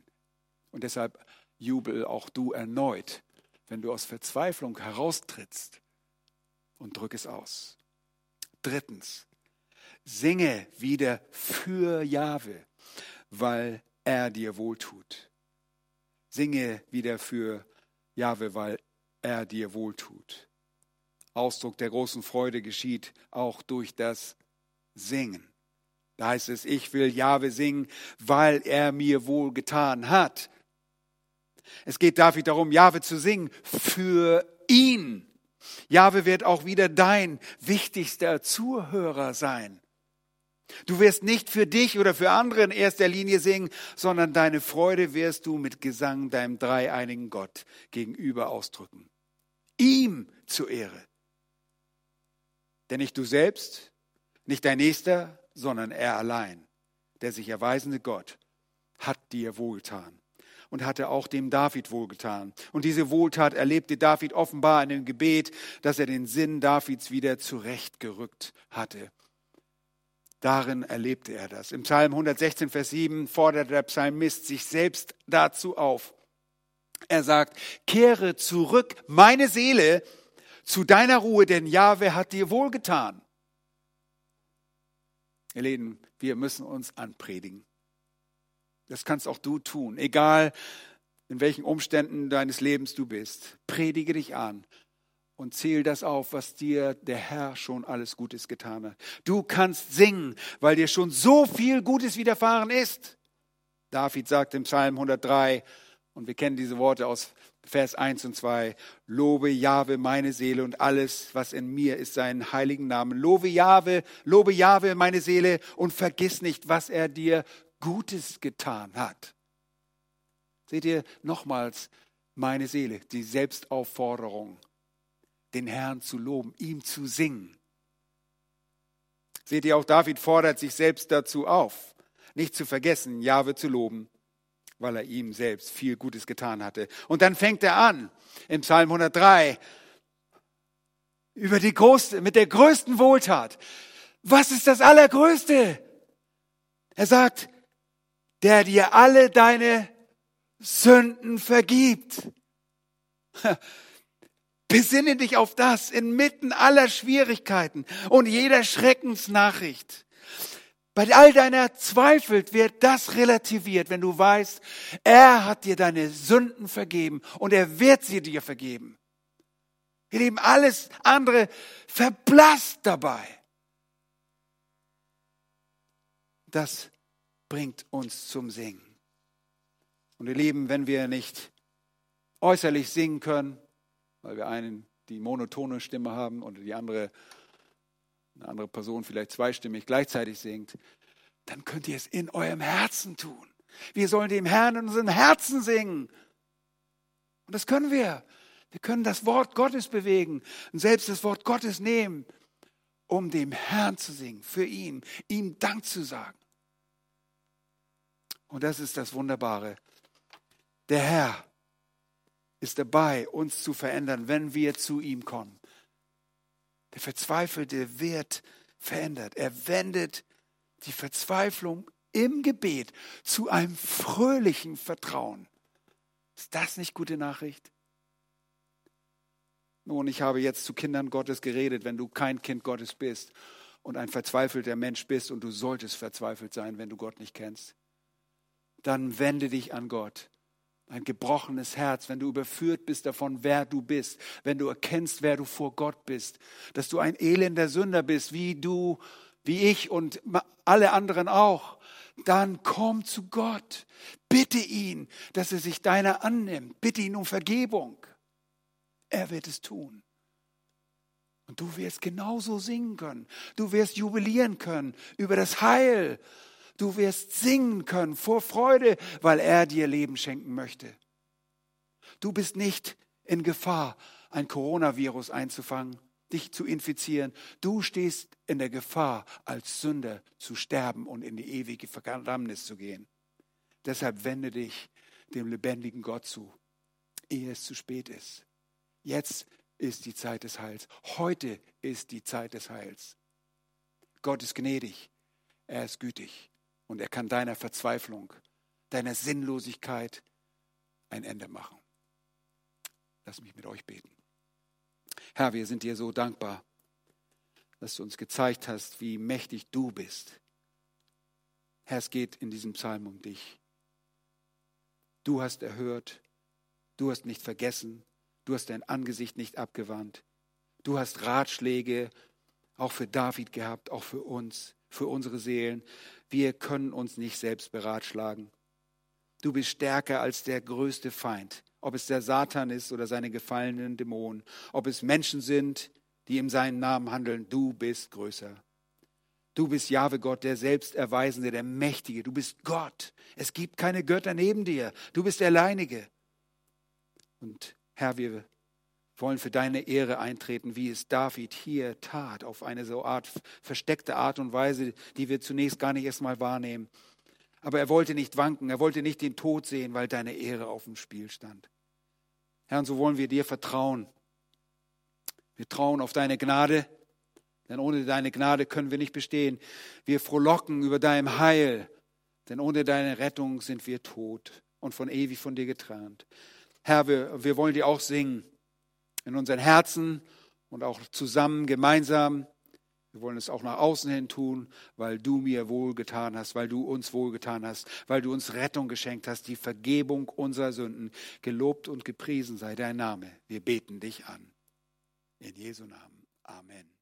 Speaker 1: Und deshalb jubel auch du erneut, wenn du aus Verzweiflung heraustrittst und drück es aus. Drittens, singe wieder für Jahwe, weil er dir wohltut. Singe wieder für Jahwe, weil er dir wohltut. Ausdruck der großen Freude geschieht auch durch das Singen. Da heißt es, ich will Jahwe singen, weil er mir wohl getan hat. Es geht David darum, Jahwe zu singen für ihn. Jahwe wird auch wieder dein wichtigster Zuhörer sein. Du wirst nicht für dich oder für andere in erster Linie singen, sondern deine Freude wirst du mit Gesang deinem dreieinigen Gott gegenüber ausdrücken. Ihm zur Ehre. Denn nicht du selbst, nicht dein Nächster, sondern er allein, der sich erweisende Gott, hat dir wohltan und hatte auch dem David wohlgetan. Und diese Wohltat erlebte David offenbar in dem Gebet, dass er den Sinn Davids wieder zurechtgerückt hatte. Darin erlebte er das. Im Psalm 116, Vers 7 fordert der Psalmist sich selbst dazu auf. Er sagt, kehre zurück, meine Seele, zu deiner Ruhe, denn Jahwe hat dir wohlgetan. Ihr Lieben, wir müssen uns anpredigen. Das kannst auch du tun, egal in welchen Umständen deines Lebens du bist. Predige dich an und zähl das auf, was dir der Herr schon alles Gutes getan hat. Du kannst singen, weil dir schon so viel Gutes widerfahren ist. David sagt im Psalm 103, und wir kennen diese Worte aus Vers 1 und 2, Lobe Jahwe meine Seele und alles, was in mir ist, seinen heiligen Namen. Lobe Jahwe, lobe Jahwe meine Seele und vergiss nicht, was er dir Gutes getan hat. Seht ihr nochmals meine Seele, die Selbstaufforderung, den Herrn zu loben, ihm zu singen. Seht ihr, auch David fordert sich selbst dazu auf, nicht zu vergessen, Jahwe zu loben, weil er ihm selbst viel Gutes getan hatte. Und dann fängt er an im Psalm 103 über die größte, mit der größten Wohltat. Was ist das Allergrößte? Er sagt, der dir alle deine Sünden vergibt. Besinne dich auf das inmitten aller Schwierigkeiten und jeder Schreckensnachricht. Bei all deiner Zweifel wird das relativiert, wenn du weißt, er hat dir deine Sünden vergeben und er wird sie dir vergeben. Ihr Lieben, alles andere verblasst dabei. Das bringt uns zum Singen. Und ihr Lieben, wenn wir nicht äußerlich singen können, weil wir einen die monotone Stimme haben und die andere, eine andere Person vielleicht zweistimmig gleichzeitig singt, dann könnt ihr es in eurem Herzen tun. Wir sollen dem Herrn in unserem Herzen singen. Und das können wir. Wir können das Wort Gottes bewegen und selbst das Wort Gottes nehmen, um dem Herrn zu singen, für ihn, ihm Dank zu sagen. Und das ist das Wunderbare. Der Herr ist dabei, uns zu verändern, wenn wir zu ihm kommen. Der Verzweifelte wird verändert. Er wendet die Verzweiflung im Gebet zu einem fröhlichen Vertrauen. Ist das nicht gute Nachricht? Nun, ich habe jetzt zu Kindern Gottes geredet, wenn du kein Kind Gottes bist und ein verzweifelter Mensch bist und du solltest verzweifelt sein, wenn du Gott nicht kennst dann wende dich an Gott. Ein gebrochenes Herz, wenn du überführt bist davon, wer du bist, wenn du erkennst, wer du vor Gott bist, dass du ein elender Sünder bist, wie du, wie ich und alle anderen auch, dann komm zu Gott. Bitte ihn, dass er sich deiner annimmt. Bitte ihn um Vergebung. Er wird es tun. Und du wirst genauso singen können. Du wirst jubilieren können über das Heil Du wirst singen können vor Freude, weil er dir Leben schenken möchte. Du bist nicht in Gefahr, ein Coronavirus einzufangen, dich zu infizieren. Du stehst in der Gefahr, als Sünder zu sterben und in die ewige Verdammnis zu gehen. Deshalb wende dich dem lebendigen Gott zu, ehe es zu spät ist. Jetzt ist die Zeit des Heils. Heute ist die Zeit des Heils. Gott ist gnädig. Er ist gütig. Und er kann deiner Verzweiflung, deiner Sinnlosigkeit ein Ende machen. Lass mich mit euch beten. Herr, wir sind dir so dankbar, dass du uns gezeigt hast, wie mächtig du bist. Herr, es geht in diesem Psalm um dich. Du hast erhört, du hast nicht vergessen, du hast dein Angesicht nicht abgewandt. Du hast Ratschläge auch für David gehabt, auch für uns, für unsere Seelen. Wir können uns nicht selbst beratschlagen. Du bist stärker als der größte Feind, ob es der Satan ist oder seine gefallenen Dämonen, ob es Menschen sind, die in seinem Namen handeln. Du bist größer. Du bist Jahwe Gott, der Selbsterweisende, der Mächtige. Du bist Gott. Es gibt keine Götter neben dir. Du bist der Alleinige. Und Herr, wir wollen für deine Ehre eintreten, wie es David hier tat, auf eine so Art versteckte Art und Weise, die wir zunächst gar nicht erstmal wahrnehmen. Aber er wollte nicht wanken, er wollte nicht den Tod sehen, weil deine Ehre auf dem Spiel stand. Herr, und so wollen wir dir vertrauen. Wir trauen auf deine Gnade, denn ohne deine Gnade können wir nicht bestehen. Wir frohlocken über deinem Heil, denn ohne deine Rettung sind wir tot und von ewig von dir getrennt. Herr, wir, wir wollen dir auch singen in unseren Herzen und auch zusammen, gemeinsam. Wir wollen es auch nach außen hin tun, weil du mir wohlgetan hast, weil du uns wohlgetan hast, weil du uns Rettung geschenkt hast, die Vergebung unserer Sünden. Gelobt und gepriesen sei dein Name. Wir beten dich an. In Jesu Namen. Amen.